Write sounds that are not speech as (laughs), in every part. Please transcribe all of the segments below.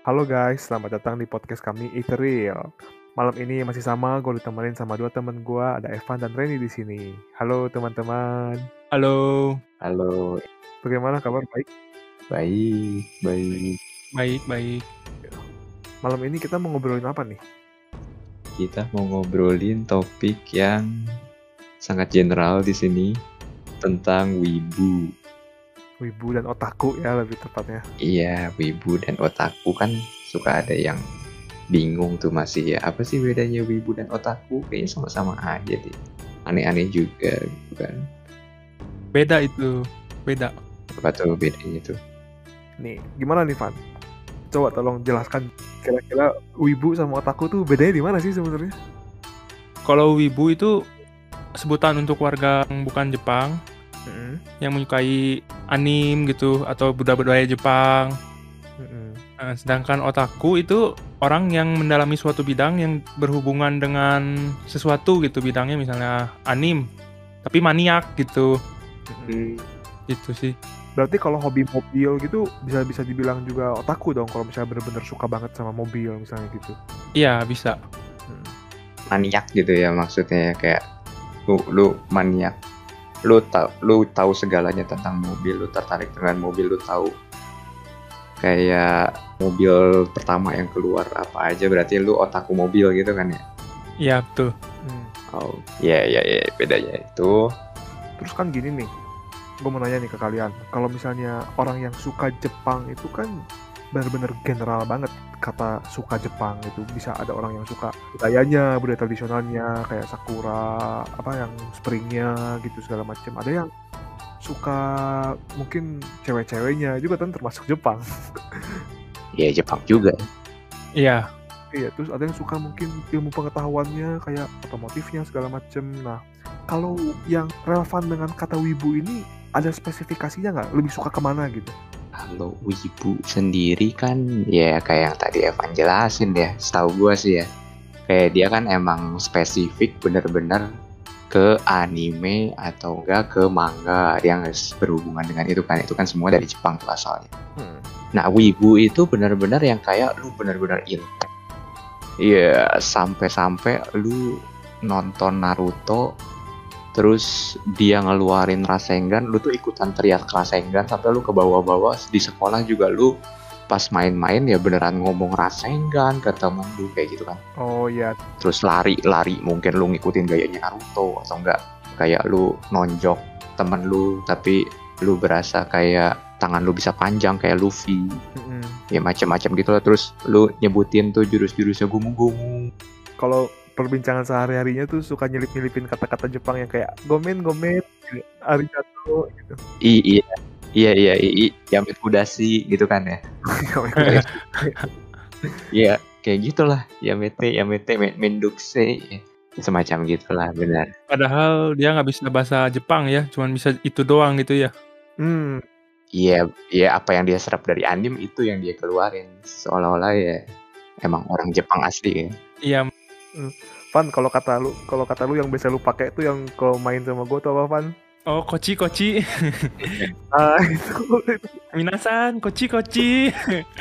Halo guys, selamat datang di podcast kami Ethereal. Malam ini masih sama, gue ditemenin sama dua temen gue, ada Evan dan Reni di sini. Halo teman-teman. Halo. Halo, Bagaimana kabar? Baik. baik, baik. Baik, baik. Malam ini kita mau ngobrolin apa nih? Kita mau ngobrolin topik yang sangat general di sini tentang wibu. Wibu dan otaku ya lebih tepatnya. Iya, wibu dan otaku kan suka ada yang bingung tuh masih ya. Apa sih bedanya wibu dan otaku? Kayaknya sama-sama aja deh. Aneh-aneh juga gitu kan. Beda itu. Beda. Apa tuh bedanya tuh? Nih, gimana nih Van? Coba tolong jelaskan kira-kira wibu sama otaku tuh bedanya di mana sih sebenarnya? Kalau wibu itu sebutan untuk warga yang bukan Jepang Mm-mm, yang menyukai anim gitu atau budaya-budaya Jepang. Nah, sedangkan otaku itu orang yang mendalami suatu bidang yang berhubungan dengan sesuatu gitu bidangnya misalnya anim tapi maniak gitu gitu sih Berarti kalau hobi mobil gitu bisa bisa dibilang juga otaku dong kalau misalnya bener-bener suka banget sama mobil misalnya gitu. iya bisa Hmm. Maniak gitu ya maksudnya kayak lu lu maniak. Lu tahu lu tahu segalanya tentang mobil, lu tertarik dengan mobil, lu tahu kayak mobil pertama yang keluar apa aja berarti lu otaku mobil gitu kan ya? Iya betul. Hmm. oh iya iya iya bedanya itu. Terus kan gini nih, gue mau nanya nih ke kalian, kalau misalnya orang yang suka Jepang itu kan bener-bener general banget kata suka Jepang itu bisa ada orang yang suka budayanya, budaya tradisionalnya kayak sakura, apa yang springnya gitu segala macam. Ada yang suka mungkin cewek-ceweknya juga kan termasuk Jepang. (laughs) ya Jepang juga iya Iya, terus ada yang suka mungkin ilmu pengetahuannya kayak otomotifnya segala macem. Nah, kalau yang relevan dengan kata wibu ini ada spesifikasinya nggak? Lebih suka ke mana gitu? Kalau wibu sendiri kan ya kayak yang tadi Evan jelasin ya setahu gua sih ya kayak dia kan emang spesifik bener-bener ke anime atau enggak ke manga yang berhubungan dengan itu kan itu kan semua dari Jepang tuh asalnya Hmm. Nah, wibu itu benar-benar yang kayak lu benar-benar intek. Iya, sampai-sampai lu nonton Naruto terus dia ngeluarin Rasengan, lu tuh ikutan teriak Rasengan sampai lu ke bawah-bawah. Di sekolah juga lu pas main-main ya beneran ngomong Rasengan ke temen lu kayak gitu kan. Oh iya, Terus lari-lari mungkin lu ngikutin gayanya Naruto atau enggak. Kayak lu nonjok temen lu tapi lu berasa kayak tangan lu bisa panjang kayak Luffy. Mm-mm. ya macam-macam gitu lah. Terus lu nyebutin tuh jurus-jurusnya gumu-gumu. Kalau perbincangan sehari-harinya tuh suka nyelip-nyelipin kata-kata Jepang yang kayak gomen gomen, arigato gitu. I, iya. Iya iya i, i, yamet kudashi gitu kan ya? (laughs) Iya kayak gitulah. Yamete yamete men- mendukse ya. semacam gitulah benar. Padahal dia nggak bisa bahasa Jepang ya cuman bisa itu doang gitu ya? Hmm, iya iya apa yang dia serap dari anime itu yang dia keluarin. Seolah-olah ya emang orang Jepang asli ya. Iya Van, kalau kata lu, kalau kata lu yang biasa lu pakai itu yang kalau main sama gue tuh apa Van? oh koci koci (laughs) Ah itu, itu. minasan koci koci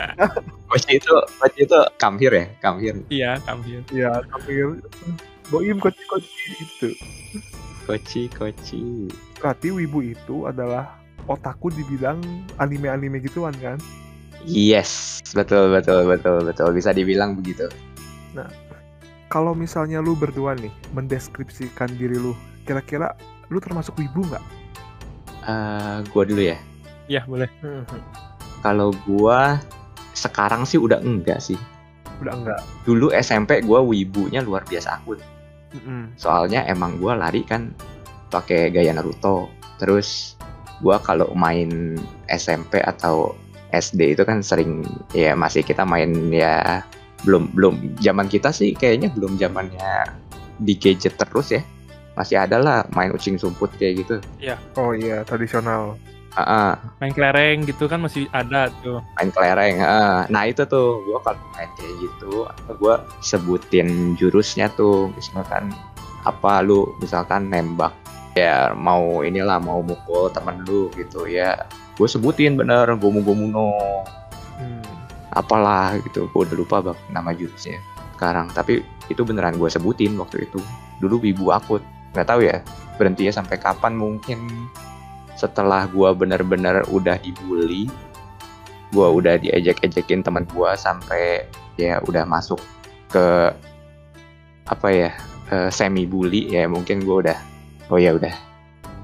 (laughs) Koci itu Koci itu kamhir ya kamhir iya kambir ya hampir boim koci koci itu. Koci Koci Berarti wibu itu adalah otaku di bidang anime-anime gituan kan? Yes, betul betul betul betul bisa dibilang begitu. Kalau misalnya lu berdua nih mendeskripsikan diri lu, kira-kira lu termasuk wibu nggak? Eh, gua dulu ya. iya boleh Kalau gua sekarang sih udah enggak sih. Udah enggak. Dulu SMP gua wibunya luar biasa akut. Mm-mm. Soalnya emang gua lari kan pakai gaya Naruto. Terus gua kalau main SMP atau SD itu kan sering ya masih kita main ya belum belum zaman kita sih kayaknya belum zamannya di gadget terus ya. Masih ada lah main ucing sumput kayak gitu. Oh iya, tradisional. Ah, ah. main kelereng gitu kan masih ada tuh main kelereng. ah. Nah itu tuh gue kalau main kayak gitu, gue sebutin jurusnya tuh, misalkan apa lu misalkan nembak ya mau inilah mau mukul temen lu gitu ya, gue sebutin bener gomu gomu no Hmm. Apalah gitu. Gue udah lupa bang nama jurusnya sekarang. Tapi itu beneran gue sebutin waktu itu. Dulu wibu akut nggak tahu ya berhenti ya sampai kapan mungkin. Setelah gue bener-bener udah dibully gue udah diejek-ejekin teman gue sampai ya udah masuk ke apa ya eh, semi bully ya mungkin gue udah oh ya udah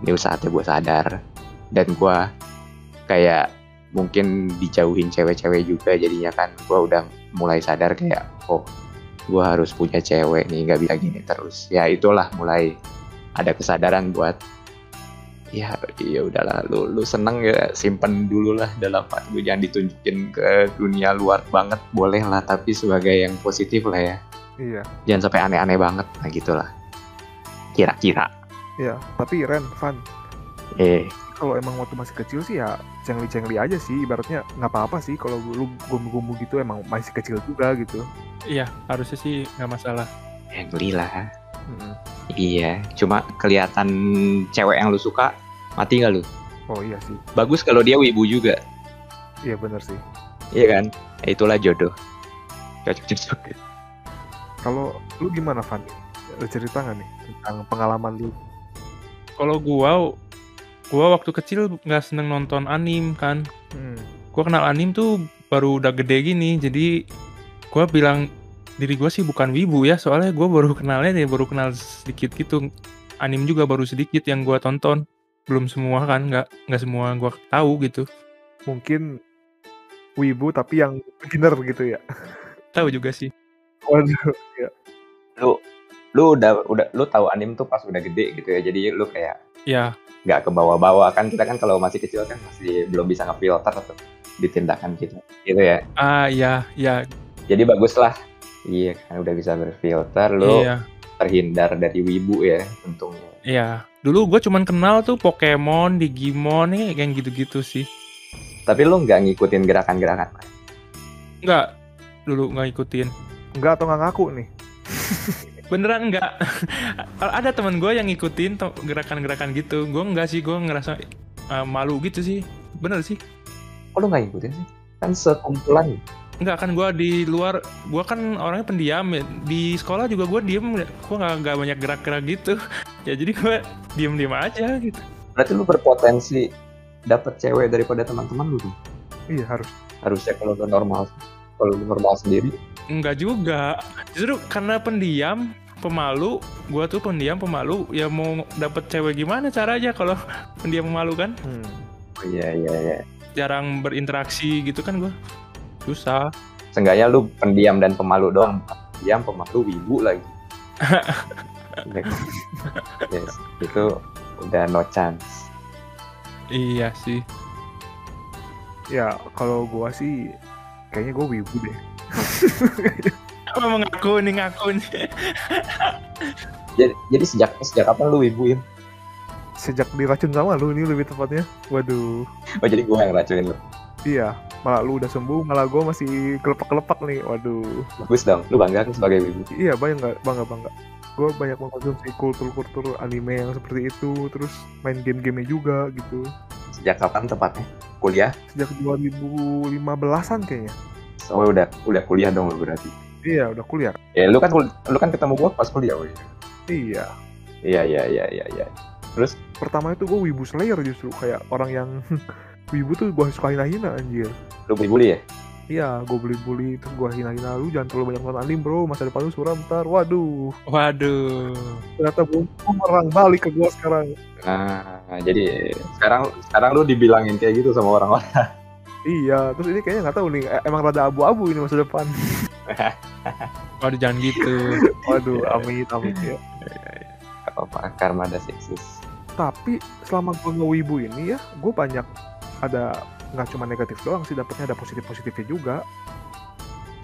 ini saatnya gue sadar. Dan gue kayak mungkin dijauhin cewek-cewek juga jadinya kan gue udah mulai sadar kayak oh gue harus punya cewek nih nggak bisa gini terus. Ya itulah mulai ada kesadaran buat ya ya udahlah lu lu seneng ya simpen dulu lah dalam hati lu. Jangan ditunjukin ke dunia luar banget boleh lah tapi sebagai yang positif lah ya. Iya, jangan sampai aneh-aneh banget nah gitulah. Kira-kira. Iya. Tapi Ren, Van, eh kalau emang waktu masih kecil sih ya cengli-cengli aja sih. Ibaratnya nggak apa-apa sih kalau lu gumbu-gumbu gitu emang masih kecil juga gitu. Iya, harusnya sih nggak masalah. yang geli lah Mm-mm. iya cuma kelihatan cewek yang lu suka mati nggak lu Oh iya sih, bagus kalau dia wibu juga iya bener sih. iya kan Ya, itulah jodoh cocok cocok Kalau lu gimana? Ada cerita nggak nih tentang pengalaman lu? Kalau gua, gua waktu kecil nggak seneng nonton anim kan. Hmm. Gua kenal anim tuh baru udah gede gini, jadi gua bilang diri gua sih bukan wibu ya, soalnya gua baru kenalnya nih, baru kenal sedikit gitu. Anim juga baru sedikit yang gua tonton, belum semua kan, nggak nggak semua gua tahu gitu. Mungkin wibu tapi yang beginner gitu ya. Tahu juga sih. Waduh, lu lu udah udah lu tahu anim tuh pas udah gede gitu ya jadi lu kayak Ya, nggak ke bawah-bawah. Kan kita kan kalau masih kecil kan masih belum bisa ngefilter atau ditindakan gitu. Gitu ya. Ah ya, ya, jadi bagus lah iya kan udah bisa berfilter lu iya, terhindar dari wibu ya untungnya. Iya. Dulu gua cuman kenal tuh Pokemon, Digimon, ya, yang gitu-gitu sih. tapi lu nggak ngikutin gerakan-gerakan? Nggak, dulu nggak ikutin. Enggak atau nggak ngaku nih? (laughs) Beneran nggak? (laughs) Ada teman gue yang ngikutin gerakan-gerakan gitu. Gue nggak sih, gue ngerasa uh, malu gitu sih. Bener sih. kok lu nggak ngikutin sih kan sekumpulan Enggak kan gue di luar, gue kan orangnya pendiam ya. Di sekolah juga gue diem, gue nggak nggak banyak gerak-gerak gitu. (laughs) Ya jadi gue diem-diem aja gitu. berarti lu berpotensi dapet cewek daripada teman-teman lu tuh Iya harus. harusnya kalau lu normal kalau lu normal sendiri Enggak juga. Justru karena pendiam, pemalu, gue tuh pendiam, pemalu. Ya mau dapet cewek gimana caranya kalau (laughs) pendiam pemalu kan? Hmm. oh, iya iya iya Jarang berinteraksi gitu kan gue. Susah. Seenggaknya lu pendiam dan pemalu doang. Pendiam, pemalu, wibu lagi. (laughs) yes, itu udah no chance. Iya sih. Ya kalau gua sih kayaknya gua wibu deh. Apa mengaku nih ngaku nih? Jadi, jadi sejak sejak kapan lu wibu ya? Sejak diracun sama lu ini lebih tepatnya. Waduh. Oh jadi gua yang racunin lu. Iya. Malah lu udah sembuh, malah gua masih kelepak-kelepak nih. Waduh. Bagus dong, lu bangga kan sebagai wibu. Iya banyak nggak bangga bangga. Gue banyak mengkonsumsi kultur-kultur anime yang seperti itu, terus main game-gamenya juga gitu. Sejak kapan tepatnya? Kuliah? Sejak 2015-an kayaknya. Oh udah udah kuliah dong lu berarti. Iya, udah kuliah. Ya lu kan lu kan ketemu gua pas kuliah, woy. Iya. Iya iya iya iya iya. Terus Pertama itu gue wibu slayer justru kayak orang yang (laughs) wibu tuh gue suka hina-hina anjir. lu bully ya? Iya, gue bully-bully terus gue hina-hina lu jangan terlalu banyak nonton anime bro, masa depan lu suram ntar. Waduh, Waduh. ternyata belum merang balik ke gue sekarang. Nah, jadi sekarang sekarang lu dibilangin kayak gitu sama orang-orang. (laughs) Iya, terus ini kayaknya nggak tahu nih, e- emang rada abu-abu ini masa depan. (laughs) Waduh jangan gitu. Waduh, amit amit ya. Gak apa-apa, karma ada seksis. Tapi selama gue nge-wibu ini ya, gue banyak ada nggak cuma negatif doang sih, dapetnya ada positif-positifnya juga.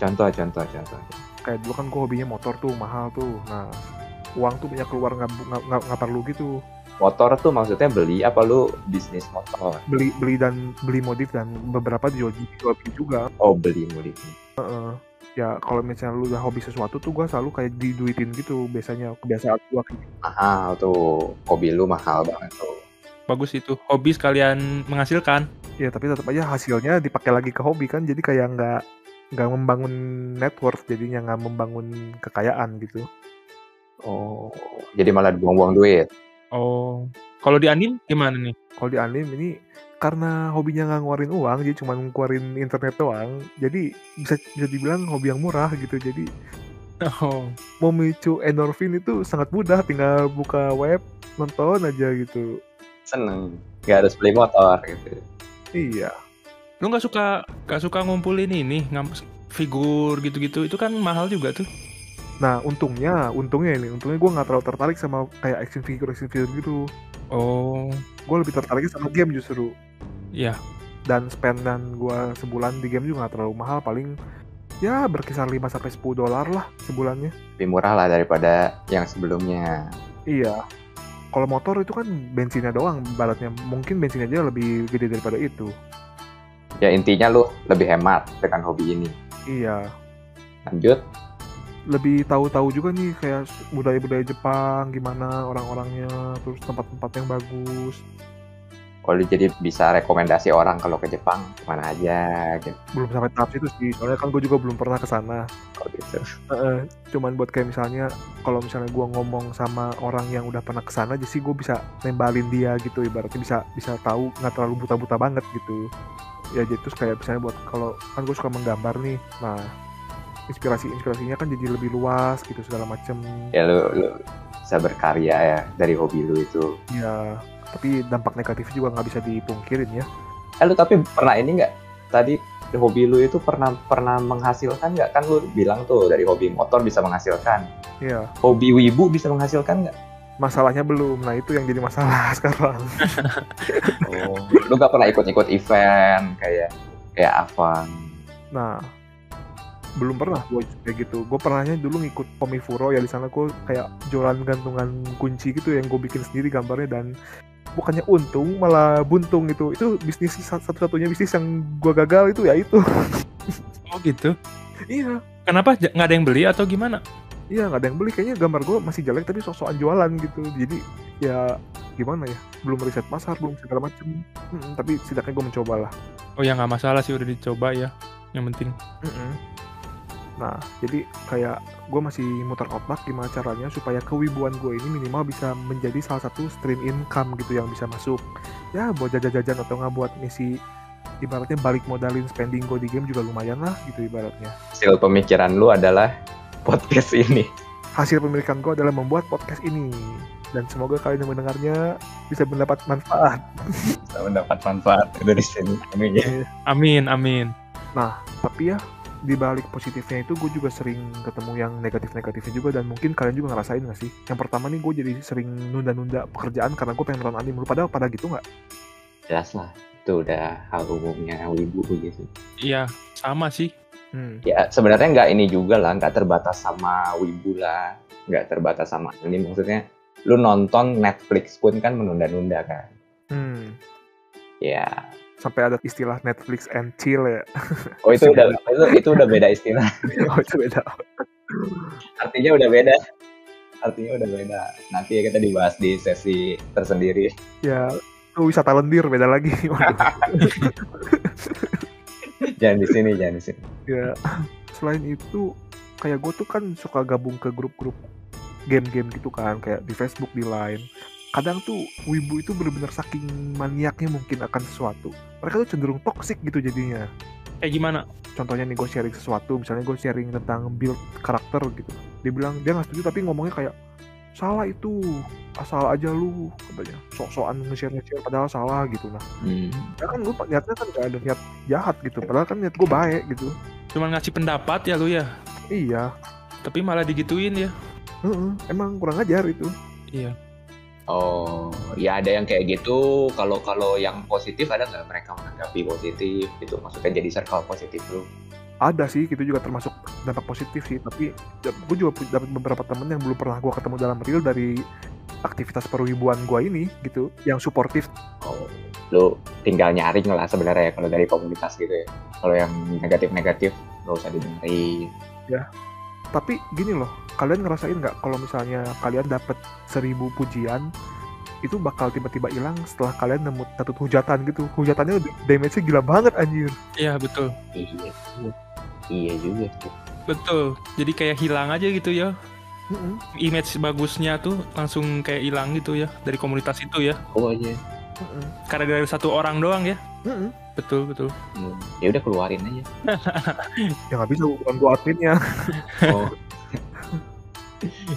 Contoh, contoh, contoh. Kayak dulu kan gue hobinya motor tuh mahal tuh, nah uang tuh banyak keluar nggak nggak- nggak nggak perlu gitu. Motor tuh maksudnya beli apa lu bisnis motor? Beli beli dan beli modif dan beberapa dijual beli juga. Oh beli beli. Heeh. ya kalau misalnya lu udah hobi sesuatu tuh gue selalu kayak diduitin gitu biasanya kebiasaan gue gitu. Mahal tuh, hobi lu mahal banget tuh. Bagus itu. Hobi sekalian menghasilkan. ya tapi tetap aja hasilnya dipakai lagi ke hobi kan jadi kayak nggak nggak membangun network jadinya nggak membangun kekayaan gitu Oh, jadi malah buang-buang duit. Oh, kalau di anime gimana nih? kalau di anime ini karena hobinya nggak ngeluarin uang jadi cuma ngeluarin internet doang jadi bisa bisa dibilang hobi yang murah gitu jadi Oh, memicu endorfin itu sangat mudah tinggal buka web nonton aja gitu Seneng. Gak harus beli motor gitu. iya lu nggak suka nggak suka ngumpulin ini ngam figur gitu-gitu itu kan mahal juga tuh. Nah untungnya untungnya ini untungnya gue nggak terlalu tertarik sama kayak action figure action figure gitu Oh, gue lebih tertariknya sama game justru ya. dan spendan gue sebulan di game juga nggak terlalu mahal paling ya berkisar 5 sampai 10 dolar lah sebulannya Lebih murah lah daripada yang sebelumnya. Iya. Kalau motor itu kan bensinnya doang baratnya. Mungkin bensinnya aja lebih gede daripada itu. Ya intinya lu lebih hemat dengan hobi ini. Iya. Lanjut. Lebih tahu-tahu juga nih kayak budaya-budaya Jepang gimana orang-orangnya, terus tempat-tempat yang bagus. Kalau jadi bisa rekomendasi orang kalau ke Jepang ke mana aja gitu. Belum sampai tahap situ sih. Soalnya kan gue juga belum pernah ke sana. Kalau gitu. Heeh, cuman buat kayak misalnya kalau misalnya gue ngomong sama orang yang udah pernah ke sana, jadi gue bisa nembalin dia gitu ibaratnya bisa bisa tahu nggak terlalu buta-buta banget gitu. Ya jadi terus kayak misalnya buat kalau kan gue suka menggambar nih, nah inspirasi inspirasinya kan jadi lebih luas gitu segala macem. Ya lu, lu bisa berkarya ya dari hobi lu itu. Ya tapi dampak negatif juga nggak bisa dipungkirin ya. Eh lu tapi pernah ini nggak? Tadi hobi lu itu pernah pernah menghasilkan nggak? Kan lu bilang tuh dari hobi motor bisa menghasilkan. Iya. Hobi wibu bisa menghasilkan nggak? Masalahnya belum. Nah itu yang jadi masalah (laughs) sekarang. Oh. lu nggak pernah ikut-ikut event kayak kayak Avang. Nah, belum pernah gue kayak gitu. Gue pernahnya dulu ngikut Pomifuro ya di sana gue kayak jualan gantungan kunci gitu yang gue bikin sendiri gambarnya dan bukannya untung malah buntung itu. Itu bisnis satu-satunya bisnis yang gue gagal itu ya itu. (laughs) Oh gitu. iya, Kenapa nggak ada yang beli atau gimana? iya nggak ada yang beli. Kayaknya gambar gue masih jelek tapi sok-sokan jualan gitu. Jadi ya gimana ya? Belum riset pasar, belum segala macem. Mm-mm, tapi setidaknya gue mencoba lah. Oh ya nggak masalah sih udah dicoba ya. Yang penting. Mm-mm. Nah, jadi kayak gue masih muter otak gimana caranya supaya kewibuan gue ini minimal bisa menjadi salah satu stream income gitu yang bisa masuk. Ya, buat jajan-jajan atau nggak buat misi ibaratnya balik modalin spending gue di game juga lumayan lah gitu ibaratnya. Hasil pemikiran lu adalah podcast ini. Hasil pemilikan gue adalah membuat podcast ini. Dan semoga kalian yang mendengarnya bisa mendapat manfaat. Bisa mendapat manfaat dari sini. Amin ya. Amin amin. Nah, tapi ya di balik positifnya itu gue juga sering ketemu yang negatif-negatifnya juga dan mungkin kalian juga ngerasain gak sih? Yang pertama nih gue jadi sering nunda-nunda pekerjaan karena gue pengen nonton anime. Lu pada pada gitu nggak? Jelas lah. Itu udah hal umumnya wibu gitu. Iya sama sih. Hmm. Ya sebenarnya nggak ini juga lah, nggak terbatas sama wibu lah, nggak terbatas sama ini maksudnya. Lu nonton Netflix pun kan menunda-nunda kan. Hmm. Ya. Sampai ada istilah Netflix and chill ya. Oh itu udah (laughs) itu, itu udah beda istilah. oh itu beda. Artinya udah beda. Artinya udah beda. Nanti ya kita dibahas di sesi tersendiri. Ya, itu wisata lendir beda lagi. (laughs) Jangan di sini, jangan di sini. ya. Selain itu, kayak gue tuh kan suka gabung ke grup-grup game-game gitu kan, kayak di Facebook, di Line. Kadang tuh wibu itu bener-bener saking maniaknya mungkin akan sesuatu. Mereka tuh cenderung toxic gitu jadinya. Kayak gimana? contohnya nih gue sharing sesuatu misalnya gue sharing tentang build karakter gitu dia bilang dia nggak setuju tapi ngomongnya kayak salah itu asal aja lu katanya sok-sokan nge-share nge-share padahal salah gitu nah Hmm. ya kan gue niatnya kan gak ada niat jahat gitu padahal kan niat gue baik gitu Cuman ngasih pendapat ya lu ya. iya Tapi malah digituin ya. heeh, emang kurang ajar itu Iya. Oh, ya ada yang kayak gitu. Kalau kalau yang positif ada nggak mereka menanggapi positif gitu? Maksudnya jadi circle positif lu? ada sih gitu juga termasuk dampak positif sih tapi gue juga dapat beberapa temen yang belum pernah gue ketemu dalam real dari aktivitas perwibuan gue ini gitu yang suportif Oh, lu tinggal nyaring lah sebenarnya ya kalau dari komunitas gitu ya. Kalau yang negatif-negatif nggak usah didengerin. Tapi gini loh kalian ngerasain nggak kalau misalnya kalian dapat seribu pujian itu bakal tiba-tiba hilang setelah kalian nemu satu hujatan gitu hujatannya damage-nya gila banget anjir Iya betul. Iya. iya juga sih Betul. Jadi kayak hilang aja gitu ya. Mm-mm. Image bagusnya tuh langsung kayak hilang gitu ya dari komunitas itu ya. oh Mm-mm. Karena dari satu orang doang ya. Mm-mm. Betul betul. Hmm, ya udah keluarin aja (laughs) Ya nggak bisa bukan gua adminnya. oh (laughs)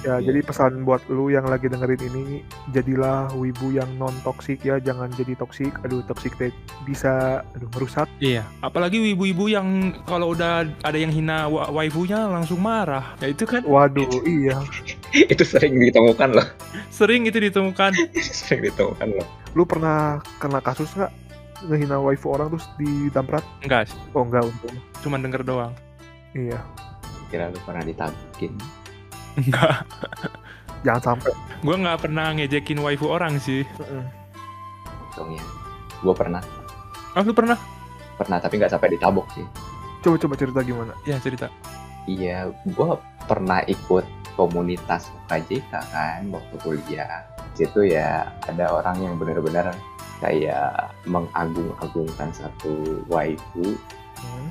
Ya, Iya. jadi pesan buat lu yang lagi dengerin ini, jadilah wibu yang non toksik ya, jangan jadi toksik. Aduh, toksik teh bisa aduh merusak. Iya. Apalagi ibu-ibu yang kalau udah ada yang hina wa- waifunya langsung marah. Ya itu kan Waduh, iya. (laughs) itu sering ditemukan loh sering itu ditemukan. sering ditemukan loh Lu pernah kena kasus nggak ngehina waifu orang terus didamprat? Enggak, sih. Oh enggak untung. cuman denger doang. Iya. kira lu pernah ditabukin Enggak. Jangan sampai. Gue nggak pernah ngejekin waifu orang sih. Dong ya gue pernah Oh, lu pernah? pernah tapi nggak sampai ditabok sih Coba coba cerita gimana? Ya cerita. iya gue pernah ikut komunitas UKJK kan waktu kuliah situ ya ada orang yang benar-benar kayak mengagung-agungkan satu waifu. Hmm,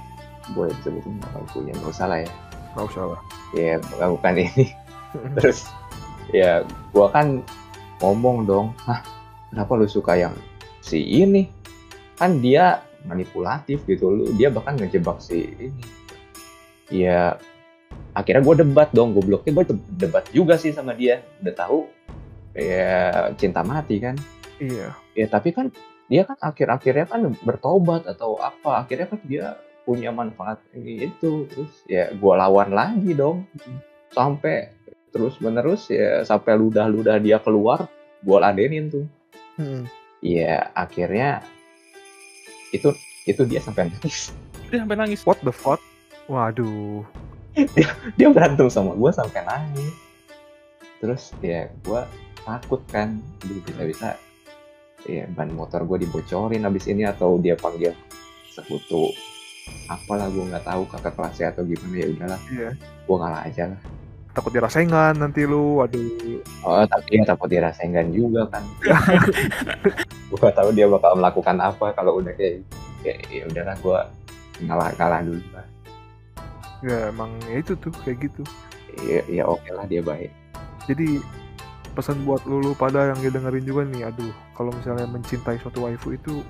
boleh disebutin waifunya nggak usah lah ya. Nggak usah lah. ya melakukan ini. Terus ya gua kan ngomong dong ah kenapa lu suka yang si ini? Kan dia manipulatif gitu lu dia bahkan ngejebak si ini. Ya akhirnya gue debat dong gobloknya gue debat juga sih sama dia. Udah tahu ya cinta mati kan? Iya. Ya tapi kan dia kan akhir-akhirnya kan bertobat atau apa akhirnya kan dia punya manfaat itu terus ya gua lawan lagi dong sampai terus menerus ya sampai ludah-ludah dia keluar gua ladenin tuh Mm-mm. ya akhirnya itu itu dia sampai nangis Dia sampai nangis. What the fuck? Waduh. dia berantem sama gua sampai nangis terus ya gua takut kan bisa-bisa ya ban motor gue dibocorin abis ini atau dia panggil sekutu apalah gue nggak tahu kakak kelasnya atau gimana ya udahlah Iya. gue ngalah aja lah Takut dirasaingan nanti lu. Waduh. oh tapi ya takut dirasain kan juga kan (laughs) gue tahu dia bakal melakukan apa kalau udah kayak ya, ya udahlah gue ngalah ngalah dulu lah Ya emang ya itu tuh kayak gitu. ya, ya oke lah dia baik Jadi pesan buat lu, lu pada yang dengerin juga nih, aduh, kalau misalnya mencintai suatu waifu itu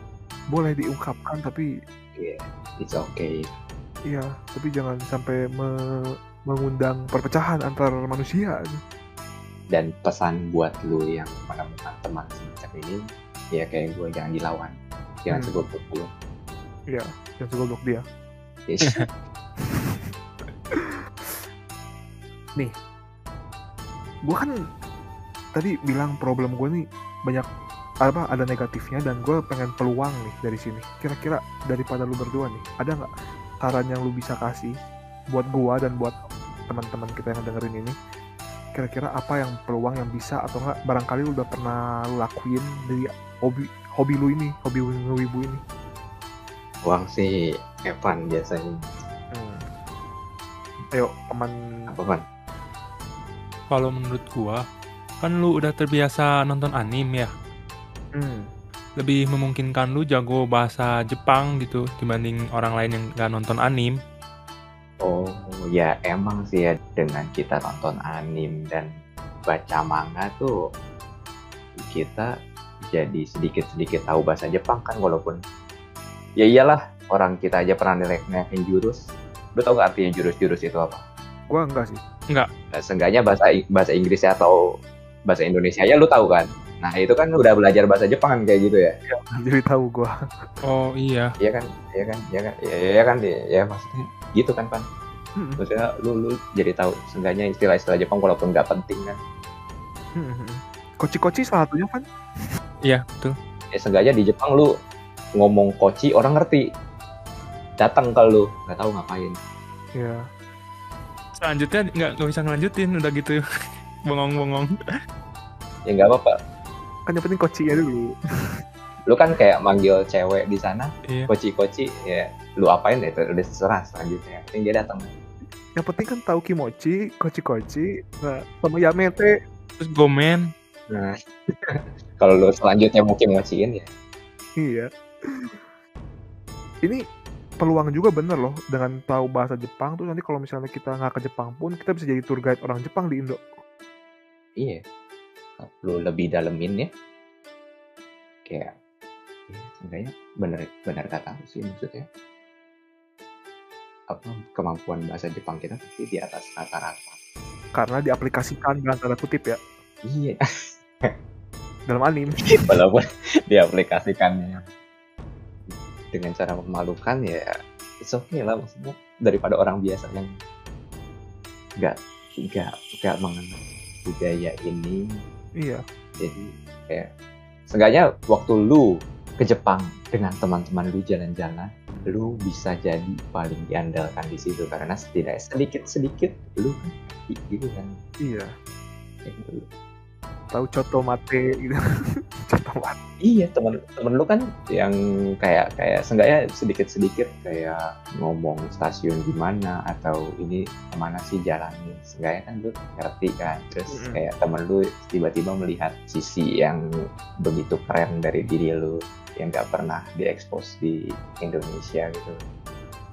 boleh diungkapkan tapi it's okay iya, tapi jangan sampai me- mengundang perpecahan antar manusia. dan pesan buat lu yang menemukan teman semacam ini ya kayak gue jangan dilawan jangan Hmm. segoblok gue Iya, jangan segoblok dia. Yes. (laughs) (laughs) Gue kan tadi bilang problem gue nih banyak apa ada negatifnya dan gue pengen peluang nih dari sini. Kira-kira daripada lu berdua nih, ada nggak saran yang lu bisa kasih buat gua dan buat teman-teman kita yang dengerin ini? Kira-kira apa yang peluang yang bisa atau enggak barangkali lu udah pernah lu lakuin dari hobi hobi lu ini, hobi wibu ini? uang sih Evan biasanya Hmm. Ayo teman apa kan Kalau menurut gua, kan lu udah terbiasa nonton anime ya. hmm. Lebih memungkinkan lu jago bahasa Jepang gitu dibanding orang lain yang gak nonton anime. oh ya emang sih ya dengan kita nonton anime dan baca manga tuh kita jadi sedikit-sedikit tahu bahasa Jepang kan walaupun ya iyalah orang kita aja pernah nilai-nilaiin jurus lu tau gak artinya jurus-jurus itu apa? Gua enggak sih. Nah, seenggaknya bahasa bahasa Inggrisnya atau bahasa Indonesia ya lu tahu kan nah itu kan udah belajar bahasa Jepang kan kayak gitu ya Jadi tahu gua. Oh iya, Iya kan iya kan iya kan iya ya, kan ya, ya maksudnya gitu kan pan Hmm. maksudnya lu lu jadi tahu seenggaknya istilah-istilah Jepang walaupun nggak penting kan Hmm. Koci-koci salah satunya kan? iya betul. ya seenggaknya di Jepang lu ngomong koci orang ngerti datang ke lu nggak tahu ngapain Ya. Selanjutnya nggak nggak bisa ngelanjutin udah gitu. (laughs) Bengong-bengong. ya nggak apa-apa Kan yang penting kocinya dulu. (laughs) lu kan kayak manggil cewek di sana Iya. koci-koci ya lu apain itu udah terserah selanjutnya yang dia datang Yang penting kan tahu kimochi, koci-koci, nah, sama yamete. Terus gomen. nah (laughs) kalau lu selanjutnya mungkin ngociin ya Iya. Ini peluang juga bener loh dengan tahu bahasa Jepang tuh nanti kalau misalnya kita nggak ke Jepang pun kita bisa jadi tour guide orang Jepang di Indo. Iya. Lu lebih dalemin ya. Kayak ya, seenggaknya bener bener kata sih maksudnya. Apa kemampuan bahasa Jepang kita pasti di atas rata-rata. Karena diaplikasikan dalam tanda kutip ya Iya. (laughs) dalam anim. (laughs) Walaupun diaplikasikannya dengan cara memalukan ya it's okay lah maksudnya daripada orang biasa yang nggak nggak nggak mengenal budaya ini Iya. jadi kayak seenggaknya waktu lu ke Jepang dengan teman-teman lu jalan-jalan lu bisa jadi paling diandalkan di situ karena setidaknya sedikit sedikit lu kan ngerti gitu kan Iya. Gitu. Tahu coto mate gitu. (laughs) coto mate. Iya temen temen lu kan yang kayak kayak seenggaknya sedikit sedikit kayak ngomong stasiun di mana atau ini ke mana sih jalannya seenggaknya kan lu ngerti kan terus Mm-mm. kayak temen lu tiba-tiba melihat sisi yang begitu keren dari diri lu yang nggak pernah diekspos di Indonesia gitu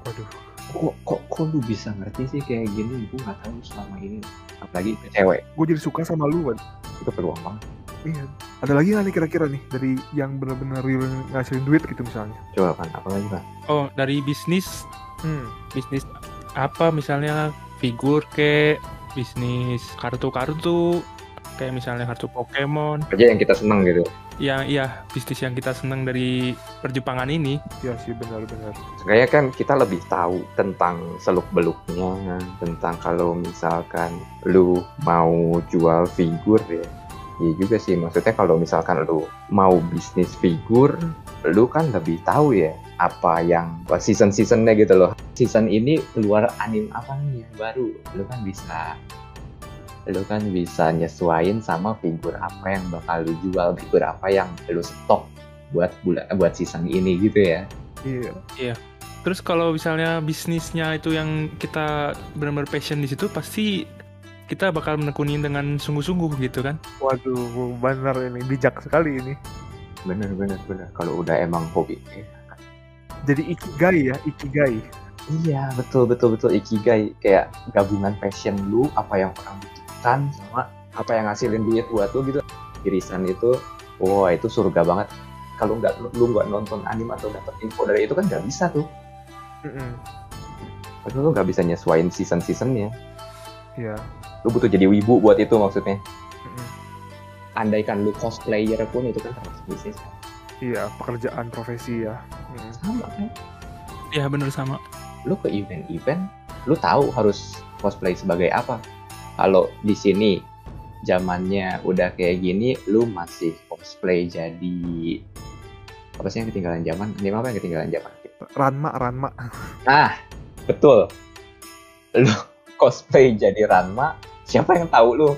Waduh. kok kok kok lu bisa ngerti sih kayak gini gue nggak tahu selama ini apalagi ke cewek Gue jadi suka sama lu, Wan. itu peluang banget Iya. Ada lagi nggak nih kira-kira nih dari yang benar-benar real ngasilin duit gitu misalnya? coba kan apa lagi kan Oh, dari bisnis Hmm. bisnis apa misalnya figur ke bisnis kartu-kartu kayak misalnya kartu Pokemon aja yang kita seneng gitu yang iya bisnis yang kita senang dari perjepangan ini Iya sih benar-benar. Kayaknya kan kita lebih tahu tentang seluk beluknya, tentang kalau misalkan lu mau jual figur ya. Iya juga sih, maksudnya kalau misalkan lu mau bisnis figur, lu kan lebih tahu ya apa yang season-seasonnya gitu loh. Season ini keluar anime apa nih yang baru, lu kan bisa lu kan bisa nyesuaiin sama figur apa yang bakal lu jual, figur apa yang lu stok buat bulan buat season ini gitu ya. Iya. terus kalau misalnya bisnisnya itu yang kita benar-benar passion di situ pasti kita bakal menekunin dengan sungguh-sungguh gitu kan Waduh, benar ini bijak sekali ini. bener bener bener kalau udah emang hobi ya. Jadi ikigai ya, ikigai. iya betul betul betul ikigai kayak gabungan passion lu apa yang pernah butuhkan sama apa yang ngasilin duit buat lu gitu irisan itu wah itu surga banget kalau nggak lu- nggak nonton anime atau dapet info dari itu kan nggak bisa tuh Mm-mm. Karena lu nggak bisa nyesuaiin season seasonnya Iya. Lu butuh jadi wibu buat itu maksudnya andaikan lu cosplayer pun itu kan termasuk bisnis kan? Iya, pekerjaan profesi ya. Mm. sama kan ya bener sama lu ke event-event lu tahu harus cosplay sebagai apa kalau di sini zamannya udah kayak gini lu masih cosplay jadi apa sih yang ketinggalan zaman anime apa yang ketinggalan zaman Ranma, Ranma. nah betul lu (laughs) cosplay jadi Ranma siapa yang tahu lu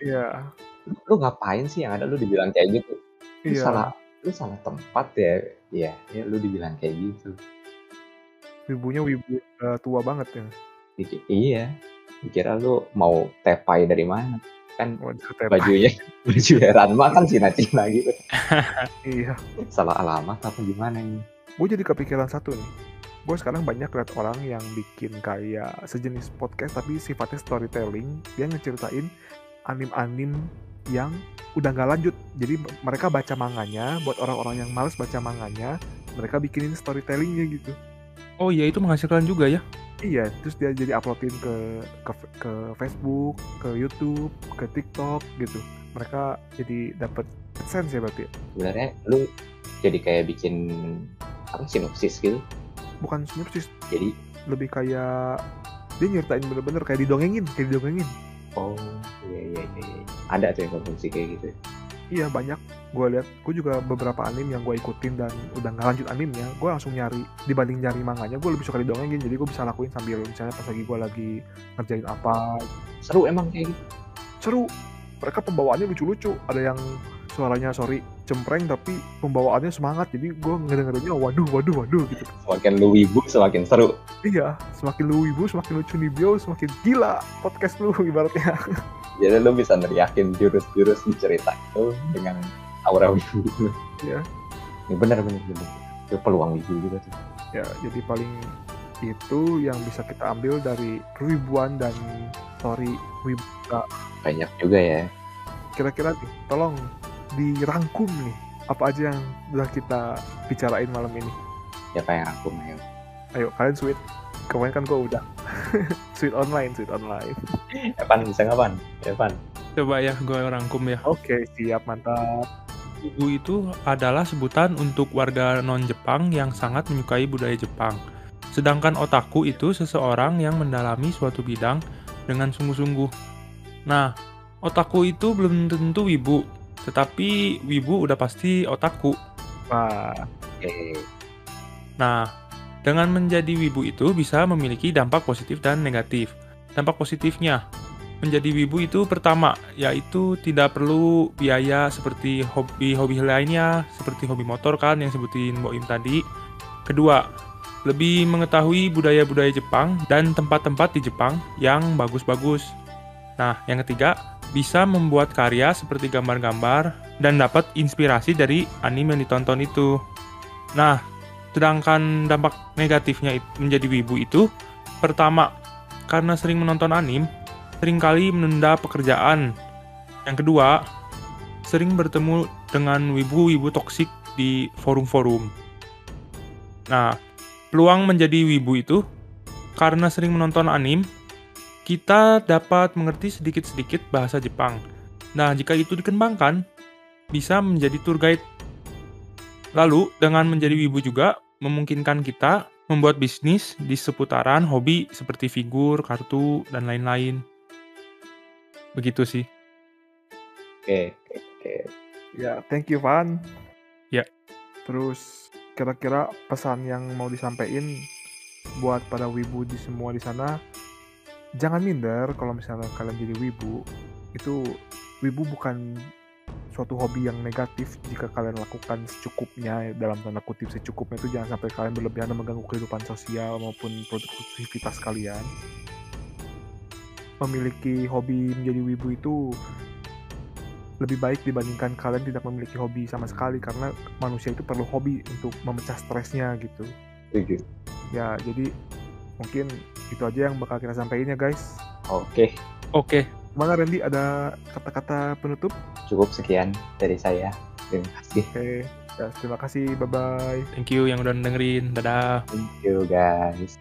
Iya. lu, lu ngapain sih yang ada lu dibilang kayak gitu lu Iya. salah lu salah tempat ya ya, ya lu dibilang kayak gitu Wibunya wibu uh, tua banget ya. Dikit- iya dikira lu mau tepai dari mana kan Waduh, tepa. bajunya (laughs) baju Ranma kan Cina-Cina gitu (laughs) Iya. salah alamat apa gimana ini Gue jadi kepikiran satu nih. Gue sekarang banyak lihat orang yang bikin kayak sejenis podcast tapi sifatnya storytelling. Dia ngeceritain anim-anim yang udah nggak lanjut. Jadi mereka baca manganya, buat orang-orang yang males baca manganya, mereka bikinin storytellingnya gitu. oh iya itu menghasilkan juga ya Iya, terus dia jadi uploadin ke, ke ke Facebook, ke YouTube, ke TikTok gitu. Mereka jadi dapat sense ya berarti. ya? sebenarnya lu jadi kayak bikin apa sinopsis gitu Bukan sinopsis, jadi lebih kayak dia nyeritain bener-bener kayak didongengin, kayak didongengin. oh iya iya iya, iya. ada tuh yang konsumsi kayak gitu Iya banyak. Gue lihat, gue juga beberapa anime yang gue ikutin dan udah nggak lanjut animenya, gue langsung nyari dibanding nyari manganya, gue lebih suka didongengin. Jadi gue bisa lakuin sambil misalnya pas lagi gue lagi ngerjain apa, seru emang kayak gitu seru. Mereka pembawaannya lucu-lucu. Ada yang suaranya sorry cempreng tapi pembawaannya semangat. Jadi gue ngedengerinnya waduh waduh waduh gitu. semakin lu wibu semakin seru Iya, semakin lu ibu, semakin lucu nih bio, semakin gila podcast lu ibaratnya. (laughs) jadi lu bisa neriakin jurus-jurus di cerita itu dengan aura wibu Iya. ya, bener bener bener itu peluang wibu juga tuh Ya, jadi paling itu yang bisa kita ambil dari ribuan dan story wibu. Banyak juga ya. Kira-kira tolong dirangkum nih apa aja yang udah kita bicarain malam ini. Siapa yang rangkum ayo? Ayo kalian sweet. Kemarin kan gue udah. (laughs) sweet online, sweet online. Evan bisa nggak Pan? Evan. Coba ya gue rangkum ya. Oke, siap mantap. Wibu itu adalah sebutan untuk warga non-Jepang yang sangat menyukai budaya Jepang. Sedangkan otaku itu seseorang yang mendalami suatu bidang dengan sungguh-sungguh. Nah, otaku itu belum tentu wibu, tetapi wibu udah pasti otaku. Wah, Oke. Nah, dengan menjadi wibu itu bisa memiliki dampak positif dan negatif. Dampak positifnya, menjadi wibu itu pertama, yaitu tidak perlu biaya seperti hobi-hobi lainnya, seperti hobi motor kan yang sebutin Boim tadi. Kedua, lebih mengetahui budaya-budaya Jepang dan tempat-tempat di Jepang yang bagus-bagus. Nah, yang ketiga, bisa membuat karya seperti gambar-gambar dan dapat inspirasi dari anime yang ditonton itu. Nah, sedangkan dampak negatifnya menjadi wibu itu, pertama, karena sering menonton anim, sering kali menunda pekerjaan. Yang kedua, sering bertemu dengan wibu-wibu toksik di forum-forum. Nah, peluang menjadi wibu itu karena sering menonton anim, kita dapat mengerti sedikit-sedikit bahasa Jepang. Nah, jika itu dikembangkan, bisa menjadi tour guide. Lalu, dengan menjadi wibu juga memungkinkan kita membuat bisnis di seputaran hobi seperti figur, kartu, dan lain-lain. Begitu sih. Oke. Oke. Oke. ya thank you Van. Ya. Terus kira-kira pesan yang mau disampaikan buat para wibu di semua di sana, jangan minder kalau misalnya kalian jadi wibu. Itu wibu bukan suatu hobi yang negatif jika kalian lakukan secukupnya dalam tanda kutip secukupnya itu jangan sampai kalian berlebihan dan mengganggu kehidupan sosial maupun produktivitas kalian memiliki hobi menjadi wibu itu lebih baik dibandingkan kalian tidak memiliki hobi sama sekali karena manusia itu perlu hobi untuk memecah stresnya gitu ya jadi mungkin itu aja yang bakal kita sampaikan ya guys Oke. Oke, Gimana Randy ada kata-kata penutup? Cukup sekian dari saya. Terima kasih. Oke, ya, terima kasih, bye-bye. thank you yang udah dengerin. Dadah. Thank you guys.